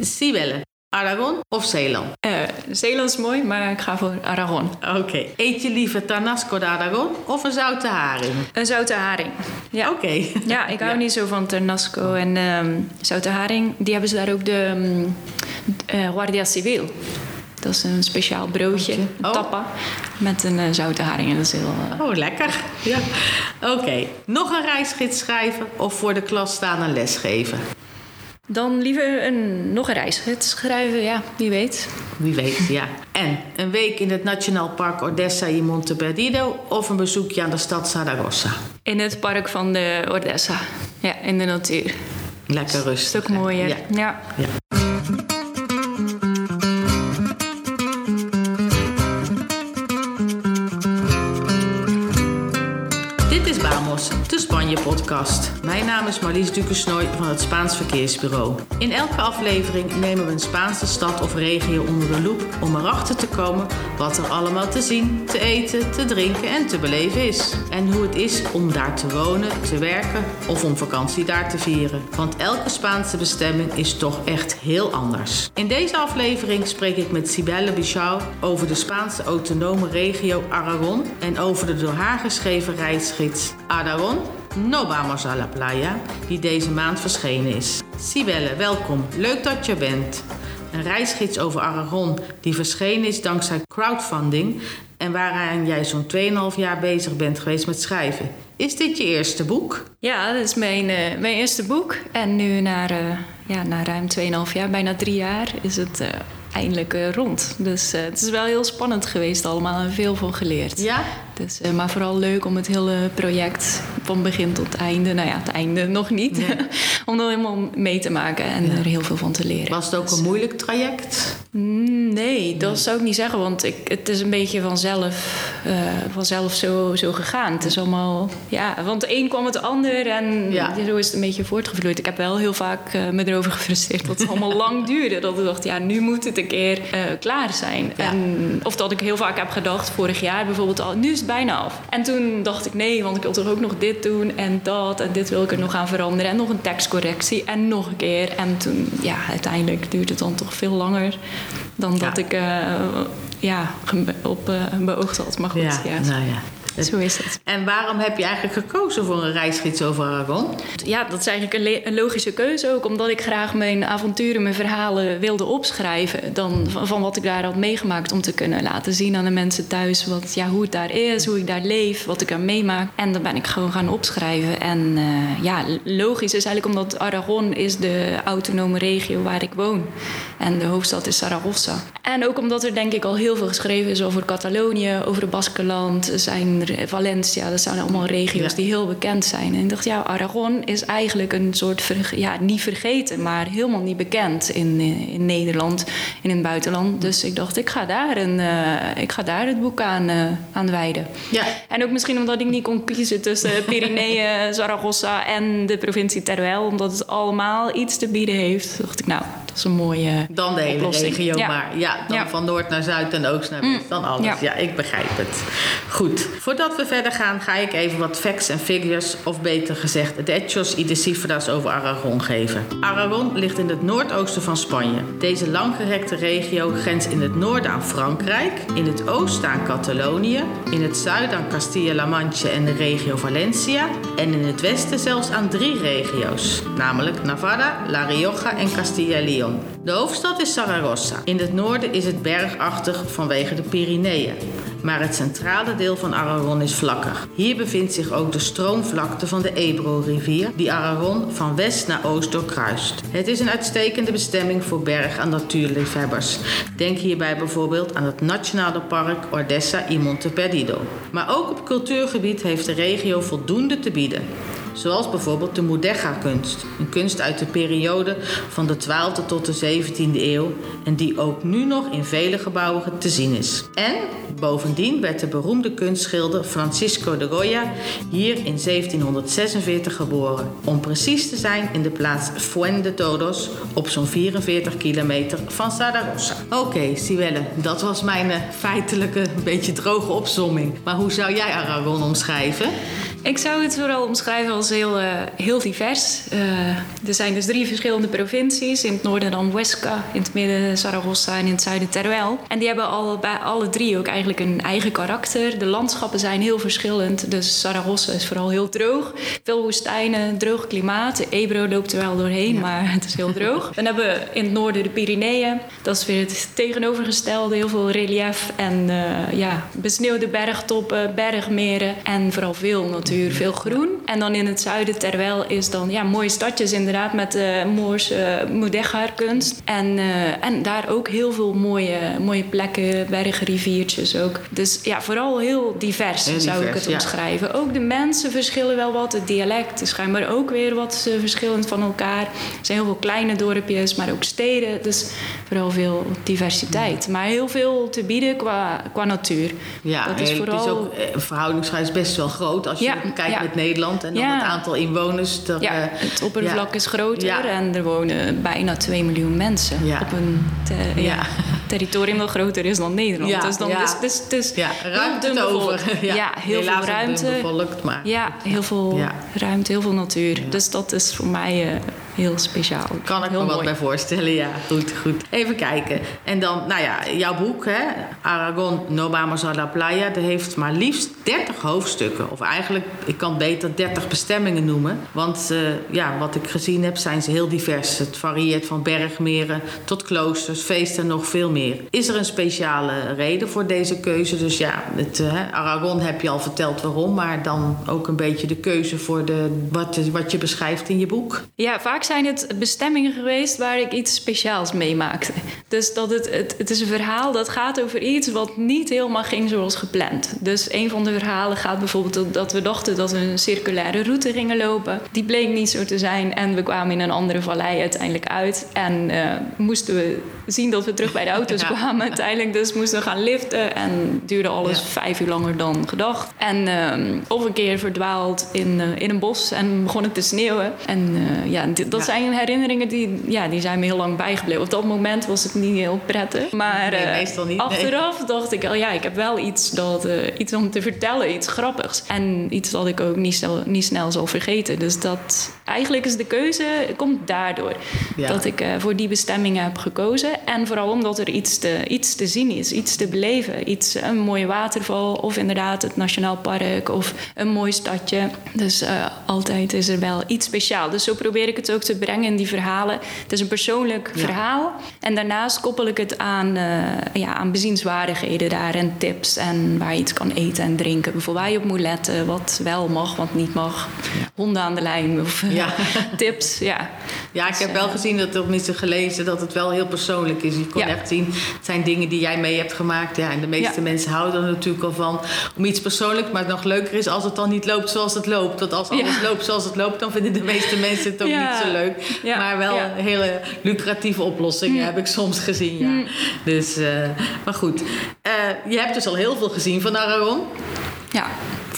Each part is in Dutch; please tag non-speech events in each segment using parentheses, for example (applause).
Sibelle, Aragon of Zeeland? Eh, Zeeland is mooi, maar ik ga voor Aragon. Oké. Eet je liever Tarnasco de Aragon of een zoute haring? Een zoute haring. Ja. Oké. (laughs) Ja, ik hou Ja. niet zo van Ternasco en ehm, zoute haring. Die hebben ze daar ook de um, Guardia Civil. Dat is een speciaal broodje, een Oh. tappa, met een eh, zoute haring. En dat is heel... eh, Oh, lekker. Ja. Oké. Nog een reisgids schrijven of voor de klas staan en lesgeven? Dan liever een, nog een reisgids schrijven, ja, wie weet. Wie weet, ja. En een week in het Nationaal Park Odessa in Monte Perdido of een bezoekje aan de stad Saragossa? In het park van de Ordessa. Ja, in de natuur. Lekker rustig. Stuk mooier. Ja. ja. Ja. Spanje-podcast. Mijn naam is Marlies Dukersnooi van het Spaans Verkeersbureau. In elke aflevering nemen we een Spaanse stad of regio onder de loep om erachter te komen wat er allemaal te zien, te eten, te drinken en te beleven is. En hoe het is om daar te wonen, te werken of om vakantie daar te vieren. Want elke Spaanse bestemming is toch echt heel anders. In deze aflevering spreek ik met Sibelle Bichau over de Spaanse autonome regio Aragon en over de door haar geschreven reisgids Aragon No vamos a la playa, die deze maand verschenen is. Sibelle, welkom. Leuk dat je bent. Een reisgids over Aragon die verschenen is dankzij crowdfunding en waaraan jij zo'n 2,5 jaar bezig bent geweest met schrijven. Is dit je eerste boek? Ja, dat is mijn, eh, mijn eerste boek. En nu na, eh, ja, na ruim 2,5 jaar, bijna drie jaar, is het eh, eindelijk rond. Dus het is wel heel spannend geweest allemaal en veel van geleerd. Ja? Dus, eh, maar vooral leuk om het hele project van begin tot einde, nou ja, het einde nog niet, (laughs) om dat helemaal mee te maken en er heel veel van te leren. Was het ook een moeilijk traject? Mm, Nee, dat zou ik niet zeggen, want ik, het is een beetje vanzelf, eh, vanzelf zo, zo gegaan. Het is allemaal, ja, want de een kwam het ander en Ja. zo is het een beetje voortgevloeid. Ik heb wel heel vaak eh, me erover gefrustreerd dat het allemaal lang (laughs) duurde. Dat ik dacht, ja, nu moet het een keer eh, klaar zijn. Ja. En, of dat ik heel vaak heb gedacht, vorig jaar bijvoorbeeld al, nu is het bijna af. En toen dacht ik, nee, want ik wil toch ook nog dit doen en dat en dit wil ik er nog aan veranderen. En nog een tekstcorrectie en nog een keer. En toen, ja, uiteindelijk duurde het dan toch veel langer dan dat Ja. ik eh, ja, op eh, beoogd had. Maar goed, ja, nou ja. Zo is het. En waarom heb je eigenlijk gekozen voor een reisgids over Aragon? Ja, dat is eigenlijk een, logische keuze ook. Omdat ik graag mijn avonturen, mijn verhalen wilde opschrijven. Dan van, wat ik daar had meegemaakt. Om te kunnen laten zien aan de mensen thuis wat, ja, hoe het daar is, hoe ik daar leef, wat ik er meemaak. En dan ben ik gewoon gaan opschrijven. En eh, ja, logisch is eigenlijk omdat Aragon is de autonome regio waar ik woon. En de hoofdstad is Saragossa. En ook omdat er denk ik al heel veel geschreven is over Catalonië, over het Baskenland. Er zijn Valencia, dat zijn allemaal regio's Ja. die heel bekend zijn. En ik dacht, ja, Aragon is eigenlijk een soort, ja, niet vergeten, maar helemaal niet bekend in, in Nederland en in het buitenland. Dus ik dacht, ik ga daar, een, eh, ik ga daar het boek aan, aan wijden. Ja, En ook misschien omdat ik niet kon kiezen tussen (laughs) Pyreneeën, Zaragoza en de provincie Teruel. Omdat het allemaal iets te bieden heeft. dacht ik, nou, dat is een mooie dan de hele oplossing. regio Ja. maar. Ja, dan Ja. Mm. van noord naar zuid en oost naar west. Dan alles. Ja. Ja. ik begrijp het. Goed. Voordat we verder gaan, ga ik even wat facts en figures, of beter gezegd, de hechos y de cifras over Aragon geven. Aragon ligt in het noordoosten van Spanje. Deze langgerekte regio grenst in het noorden aan Frankrijk, in het oosten aan Catalonië, in het zuiden aan Castilla-La Mancha en de regio Valencia en in het westen zelfs aan drie regio's, namelijk Navarra, La Rioja en Castilla-León. De hoofdstad is Saragossa. In het noorden is het bergachtig vanwege de Pyreneeën. Maar het centrale deel van Aragon is vlakker. Hier bevindt zich ook de stroomvlakte van de Ebro-rivier, die Aragon van west naar oost doorkruist. Het is een uitstekende bestemming voor berg- en natuurliefhebbers. Denk hierbij bijvoorbeeld aan het Nationale Park Ordessa y Monte Perdido. Maar ook op cultuurgebied heeft de regio voldoende te bieden. Zoals bijvoorbeeld de Mudéjar-kunst. Een kunst uit de periode van de 12e tot de 17e eeuw en die ook nu nog in vele gebouwen te zien is. En bovendien werd de beroemde kunstschilder Francisco de Goya hier in 1746 geboren. Om precies te zijn in de plaats Fuente Todos op zo'n 44 kilometer van Saragossa. Oké, Siwelle, dat was mijn eh, feitelijke, beetje droge opsomming. Maar hoe zou jij Aragon omschrijven? Ik zou het vooral omschrijven als heel, uh, heel divers. Uh, er zijn dus drie verschillende provincies. In het noorden dan Huesca, in het midden Zaragoza en in het zuiden Teruel. En die hebben alle, bij alle drie ook eigenlijk een eigen karakter. De landschappen zijn heel verschillend. Dus Zaragoza is vooral heel droog. Veel woestijnen, droog klimaat. De Ebro loopt er wel doorheen, maar het is heel droog. (laughs) Dan hebben we in het noorden de Pyreneeën. Dat is weer het tegenovergestelde. Heel veel relief en uh, ja, besneeuwde bergtoppen, bergmeren en vooral veel natuur, veel groen. En dan in het zuiden Terwijl is dan ja, mooie stadjes inderdaad met de uh, Moorse uh, kunst. En, uh, en daar ook heel veel mooie, mooie plekken, bergen, riviertjes ook. Dus ja, vooral heel divers heel zou divers, ik het omschrijven. Ook de mensen verschillen wel wat. Het dialect is schijnbaar ook weer wat verschillend van elkaar. Er zijn heel veel kleine dorpjes, maar ook steden. Dus vooral veel diversiteit. Maar heel veel te bieden qua, qua natuur. Ja, dat is vooral... het is ook verhoudingsgewijs best wel groot als je kijkt met Nederland en dan het aantal inwoners. Dat, ja, het oppervlak is groter en er wonen bijna 2 miljoen mensen op een ja. territorium dat groter is dan Nederland. dus dan is dus, dus, ja, ruimte over. (laughs) Ja, heel veel ruimte. Bevolkt, maar. Ja, heel veel ruimte, heel veel natuur. Dus dat is voor mij uh, heel speciaal. Kan ik heel me wat bij voorstellen, ja. Goed, goed. Even kijken. En dan, nou ja, jouw boek, hè, Aragon, No Vamos a la Playa, dat heeft maar liefst 30 hoofdstukken. Of eigenlijk, ik kan beter 30 bestemmingen noemen. Want uh, ja, wat ik gezien heb, zijn ze heel divers. Het varieert van bergmeren tot kloosters, feesten en nog veel meer. Is er een speciale reden voor deze keuze? Dus ja, het, uh, Aragon heb je al verteld waarom, maar dan ook een beetje de keuze voor de, wat, wat je beschrijft in je boek. Ja, vaak zijn het bestemmingen geweest waar ik iets speciaals meemaakte. Dus dat het, het, het is een verhaal dat gaat over iets wat niet helemaal ging zoals gepland. Dus een van de verhalen gaat bijvoorbeeld dat we dachten dat we een circulaire route gingen lopen. Die bleek niet zo te zijn en we kwamen in een andere vallei uiteindelijk uit. En uh, moesten we zien dat we terug bij de auto's (laughs) kwamen uiteindelijk. Dus moesten we gaan liften en duurde alles vijf uur langer dan gedacht. En uh, of een keer verdwaald in, uh, in een bos en begon het te sneeuwen. En uh, ja, dat zijn herinneringen die, ja, die zijn me heel lang bijgebleven. Op dat moment was het niet heel prettig. Maar nee, meestal niet, achteraf dacht ik, oh ja, ik heb wel iets, dat, iets om te vertellen, iets grappigs. En iets dat ik ook niet snel, niet snel zal vergeten. Dus dat eigenlijk is de keuze, komt daardoor. Dat ik voor die bestemming heb gekozen. En vooral omdat er iets te, iets te zien is, iets te beleven. Iets, een mooie waterval of inderdaad het Nationaal Park of een mooi stadje. Dus uh, altijd is er wel iets speciaals. Dus zo probeer ik het ook te brengen in die verhalen. Het is een persoonlijk ja. verhaal. En daarnaast koppel ik het aan, uh, ja, aan bezienswaardigheden daar en tips. En waar je iets kan eten en drinken. Bijvoorbeeld waar je op moet letten, wat wel mag, wat niet mag. Ja. Honden aan de lijn of ja. (laughs) tips. Ja, ja ik heb wel gezien, dat of niet gelezen, dat het wel heel persoonlijk is. Je kon echt zien, het zijn dingen die jij mee hebt gemaakt. Ja, en de meeste mensen houden er natuurlijk al van om iets persoonlijks. Maar het nog leuker is als het dan niet loopt zoals het loopt. Want als alles loopt zoals het loopt, dan vinden de meeste mensen het ook niet zo leuk. Maar wel hele lucratieve oplossingen heb ik soms gezien. Ja. Dus, uh, maar goed. Uh, je hebt dus al heel veel gezien van Aragon. Ja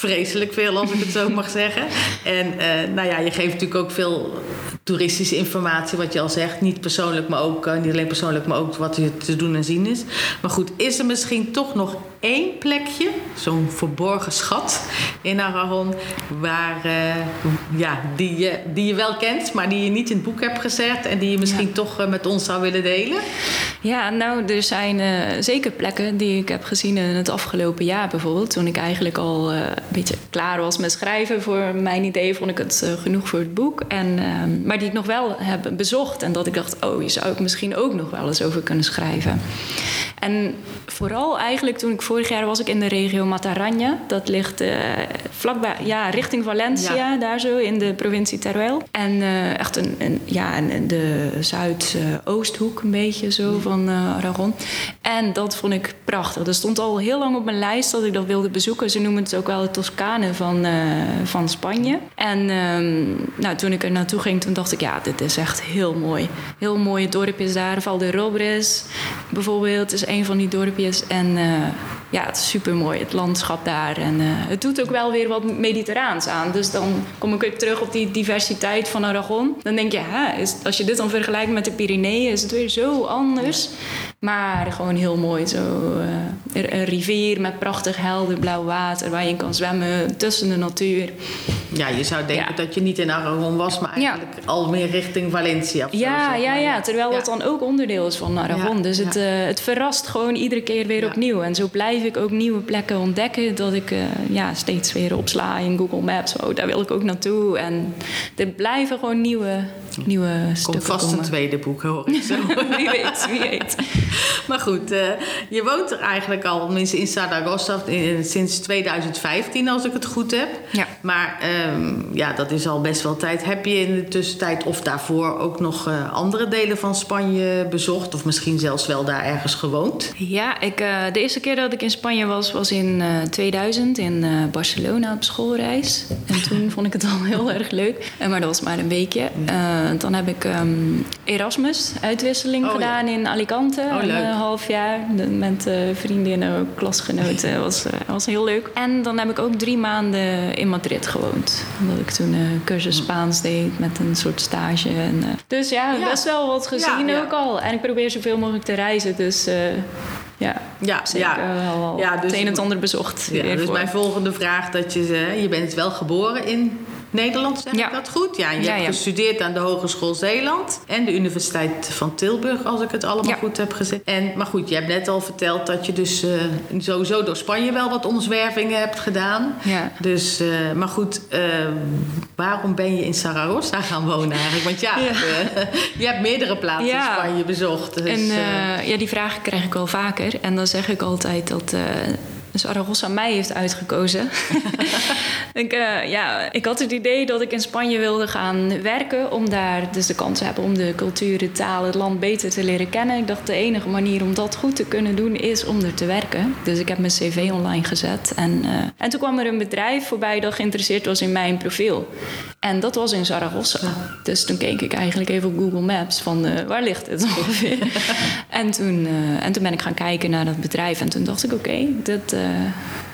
vreselijk veel, als ik het zo (laughs) mag zeggen. En uh, nou ja, je geeft natuurlijk ook veel toeristische informatie, wat je al zegt. Niet persoonlijk, maar ook, uh, niet alleen persoonlijk, maar ook wat er te doen en zien is. Maar goed, is er misschien toch nog één plekje, zo'n verborgen schat in Aragon, waar, uh, ja, die, je, die je wel kent, maar die je niet in het boek hebt gezet en die je misschien ja. toch met ons zou willen delen? Ja, nou, er zijn zeker plekken die ik heb gezien in het afgelopen jaar bijvoorbeeld. Toen ik eigenlijk al een beetje klaar was met schrijven voor mijn idee, vond ik het genoeg voor het boek. En, ehm, maar die ik nog wel heb bezocht. En dat ik dacht, oh, je zou ik misschien ook nog wel eens over kunnen schrijven. En vooral eigenlijk toen ik vorig jaar was ik in de regio Mataranja. Dat ligt uh, vlakbij, ja, richting Valencia, ja. daar zo in de provincie Teruel. En uh, echt een, een, ja, in de zuidoosthoek een beetje zo van uh, Aragon. En dat vond ik prachtig. Dat stond al heel lang op mijn lijst dat ik dat wilde bezoeken. Ze noemen het ook wel de Toscane van, van Spanje. En ehm, nou, toen ik er naartoe ging, toen dacht ik, ja, dit is echt heel mooi. Heel mooie dorpjes daar. Val de Robres bijvoorbeeld is een van die dorpjes. En uh, ja, het is super mooi, het landschap daar. En uh, het doet ook wel weer wat mediterraans aan. Dus dan kom ik weer terug op die diversiteit van Aragon. Dan denk je, hè, is, als je dit dan vergelijkt met de Pyreneeën, is het weer zo anders. Maar gewoon heel mooi. Zo, uh, een rivier met prachtig helder blauw water waar je in kan zwemmen tussen de natuur. Ja, je zou denken dat je niet in Aragon was, maar eigenlijk al meer richting Valencia. Of ja, zo, ja, ja, terwijl dat dan ook onderdeel is van Aragon. dus het, uh, het verrast gewoon iedere keer weer opnieuw. En zo blijf ik ook nieuwe plekken ontdekken, dat ik uh, ja, steeds weer opsla in Google Maps. Oh, daar wil ik ook naartoe. En er blijven gewoon nieuwe, nieuwe Komt vast komen. een tweede boek, hoor ik zo. (laughs) wie weet, wie weet. Maar goed, uh, je woont er eigenlijk al, tenminste in Saragossa, in, sinds 2015 als ik het goed heb. Ja. Maar um, ja, dat is al best wel tijd. Heb je in de tussentijd of daarvoor ook nog uh, andere delen van Spanje bezocht? Of misschien zelfs wel daar ergens gewoond? Ja, ik, uh, de eerste keer dat ik in Spanje was, was in 2000 in Barcelona op schoolreis. En toen vond ik het al (laughs) heel erg leuk. Maar dat was maar een weekje. Dan heb ik um, Erasmus, uitwisseling Oh, gedaan ja. in Alicante. Oh. Een half jaar met uh, vriendinnen, klasgenoten. was, was heel leuk. En dan heb ik ook drie maanden in Madrid gewoond. Omdat ik toen een cursus Spaans deed met een soort stage. En, dus ja, ja, best wel wat gezien ja, ook al. En ik probeer zoveel mogelijk te reizen. Dus ja, ja, zeker ja. wel ja, dus, het een en het ander bezocht. Ja, dus mijn volgende vraag dat je, je bent wel geboren in Nederland, zeg Ja. ik dat goed? Ja, je Ja, hebt ja. gestudeerd aan de Hogeschool Zeeland en de Universiteit van Tilburg, als ik het allemaal goed heb gezegd. En, maar goed, je hebt net al verteld dat je dus eh, sowieso door Spanje wel wat omzwervingen hebt gedaan. Ja. Dus, eh, maar goed, eh, waarom ben je in Saragossa gaan wonen eigenlijk? Want ja, (laughs) je hebt meerdere plaatsen in Spanje bezocht. Dus, En ja, die vraag krijg ik wel vaker. En dan zeg ik altijd dat eh Zaragoza mij heeft uitgekozen. (laughs) ik, eh, ja, ik had het idee dat ik in Spanje wilde gaan werken... om daar dus de kans te hebben om de cultuur, de taal, het land beter te leren kennen. Ik dacht de enige manier om dat goed te kunnen doen is om er te werken. Dus ik heb mijn cv online gezet. En, uh, en toen kwam er een bedrijf voorbij dat geïnteresseerd was in mijn profiel. En dat was in Zaragoza. Dus toen keek ik eigenlijk even op Google Maps van uh, waar ligt het (laughs) ongeveer. (laughs) en, toen, uh, en toen ben ik gaan kijken naar dat bedrijf. En toen dacht ik, oké, okay, dit, uh,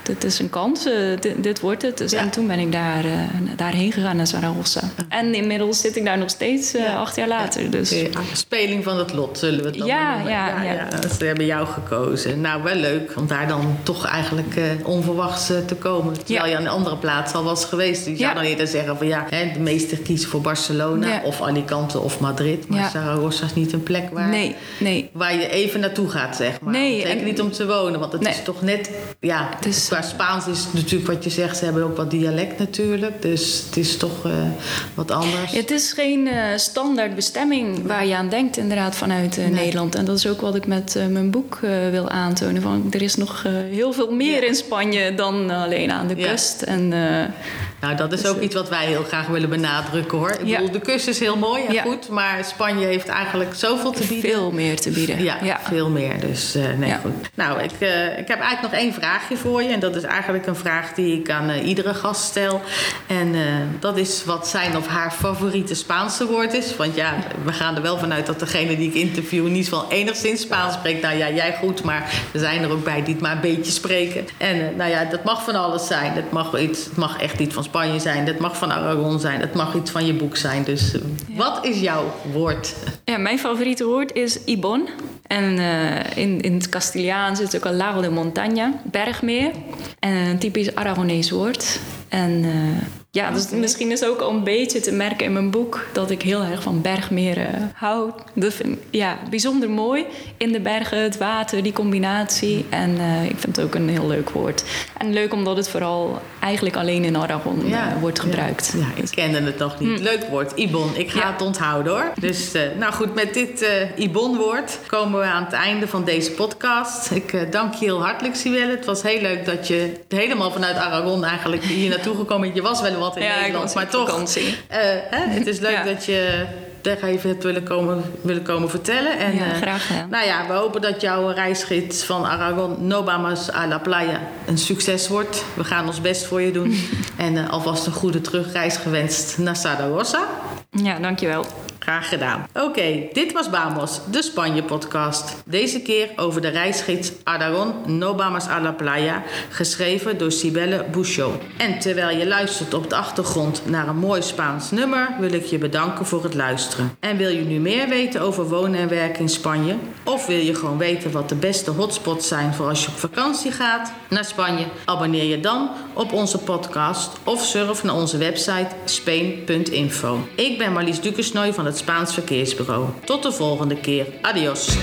dit is een kans. Uh, dit, dit, wordt het. Dus, ja. En toen ben ik daar, uh, daarheen gegaan naar Zaragoza. En inmiddels zit ik daar nog steeds ja. acht jaar later. Ja. Dus. Okay. Speling van het lot, zullen we het dan ja, noemen. Ja, ja, ja. Ze hebben jou gekozen. Nou, wel leuk om daar dan toch eigenlijk uh, onverwachts te komen. Terwijl je aan een andere plaats al was geweest. Dus je zou dan eerder zeggen van ja, hè, de meesten kiezen voor Barcelona of Alicante of Madrid. Maar Zaragoza is niet een plek waar, nee, nee. waar je even naartoe gaat, zeg maar. Nee, Zeker en, niet om te wonen, want het nee. is toch net... Ja, dus, qua Spaans is natuurlijk wat je zegt, ze hebben ook wat dialect natuurlijk. Dus het is toch uh, wat anders. Het is geen uh, standaard bestemming waar je aan denkt inderdaad vanuit uh, nee. Nederland. En dat is ook wat ik met mijn boek wil aantonen. Van, er is nog heel veel meer ja. in Spanje dan alleen aan de kust. Ja. En, nou, dat is dus, ook iets wat wij heel graag willen benadrukken hoor. Ik ja. bedoel, de kust is heel mooi en ja. goed, maar Spanje heeft eigenlijk zoveel te bieden. Veel meer te bieden. Ja, ja. veel meer. Dus uh, nee, goed. Nou, ik, uh, ik heb eigenlijk nog één vraagje voor je. En dat is eigenlijk een vraag die ik aan uh, iedere gast stel. En dat is wat zijn of haar favoriete Spaanse woord is. Want ja, we gaan er wel vanuit dat degene die ik interview niet wel enigszins Spaans spreekt. Nou ja, jij goed, maar er zijn er ook bij die het maar een beetje spreken. En nou ja, dat mag van alles zijn. Dat mag, iets, het mag echt iets van Spanje zijn. Dat mag van Aragon zijn. Dat mag iets van je boek zijn. Dus ja. wat is jouw woord? Ja, mijn favoriete woord is Ibon. En uh, in, in het Castiliaans is het ook al Lago de Montaña, bergmeer. En een typisch Aragonees woord. En uh, ja, dus okay. misschien is ook al een beetje te merken in mijn boek dat ik heel erg van bergmeren hou. Dat vind ik ja, bijzonder mooi. In de bergen, het water, die combinatie. En uh, ik vind het ook een heel leuk woord. En leuk omdat het vooral eigenlijk alleen in Aragon ja, uh, wordt gebruikt. Ja, ja, ik kende het nog niet. Hm. Leuk woord, Ibon. Ik ga ja. het onthouden hoor. Dus uh, nou goed, met dit Ibon-woord komen we aan het einde van deze podcast. Ik dank je heel hartelijk, Siwelle. Het was heel leuk dat je helemaal vanuit Aragon eigenlijk hier naartoe gekomen bent. Je was wel wat in Nederland, maar toch. Uh, hè, het is leuk dat je daar even hebt willen komen, willen komen vertellen. En, ja, graag gedaan. Uh, nou ja, we hopen dat jouw reisgids van Aragon, Nobamas a la Playa, een succes wordt. We gaan ons best voor je doen. (laughs) en uh, alvast een goede terugreis gewenst naar Saragossa. Ja, dankjewel. Graag gedaan. Oké, dit was Bamos, de Spanje-podcast. Deze keer over de reisgids Aragon No Bamas a la Playa, geschreven door Cibelle Bouchot. En terwijl je luistert op de achtergrond naar een mooi Spaans nummer, wil ik je bedanken voor het luisteren. En wil je nu meer weten over wonen en werken in Spanje? Of wil je gewoon weten wat de beste hotspots zijn voor als je op vakantie gaat naar Spanje? Abonneer je dan op onze podcast of surf naar onze website spain.info. Ik ben Marlies Dukesnooi van het Spaans Verkeersbureau. Tot de volgende keer. Adios.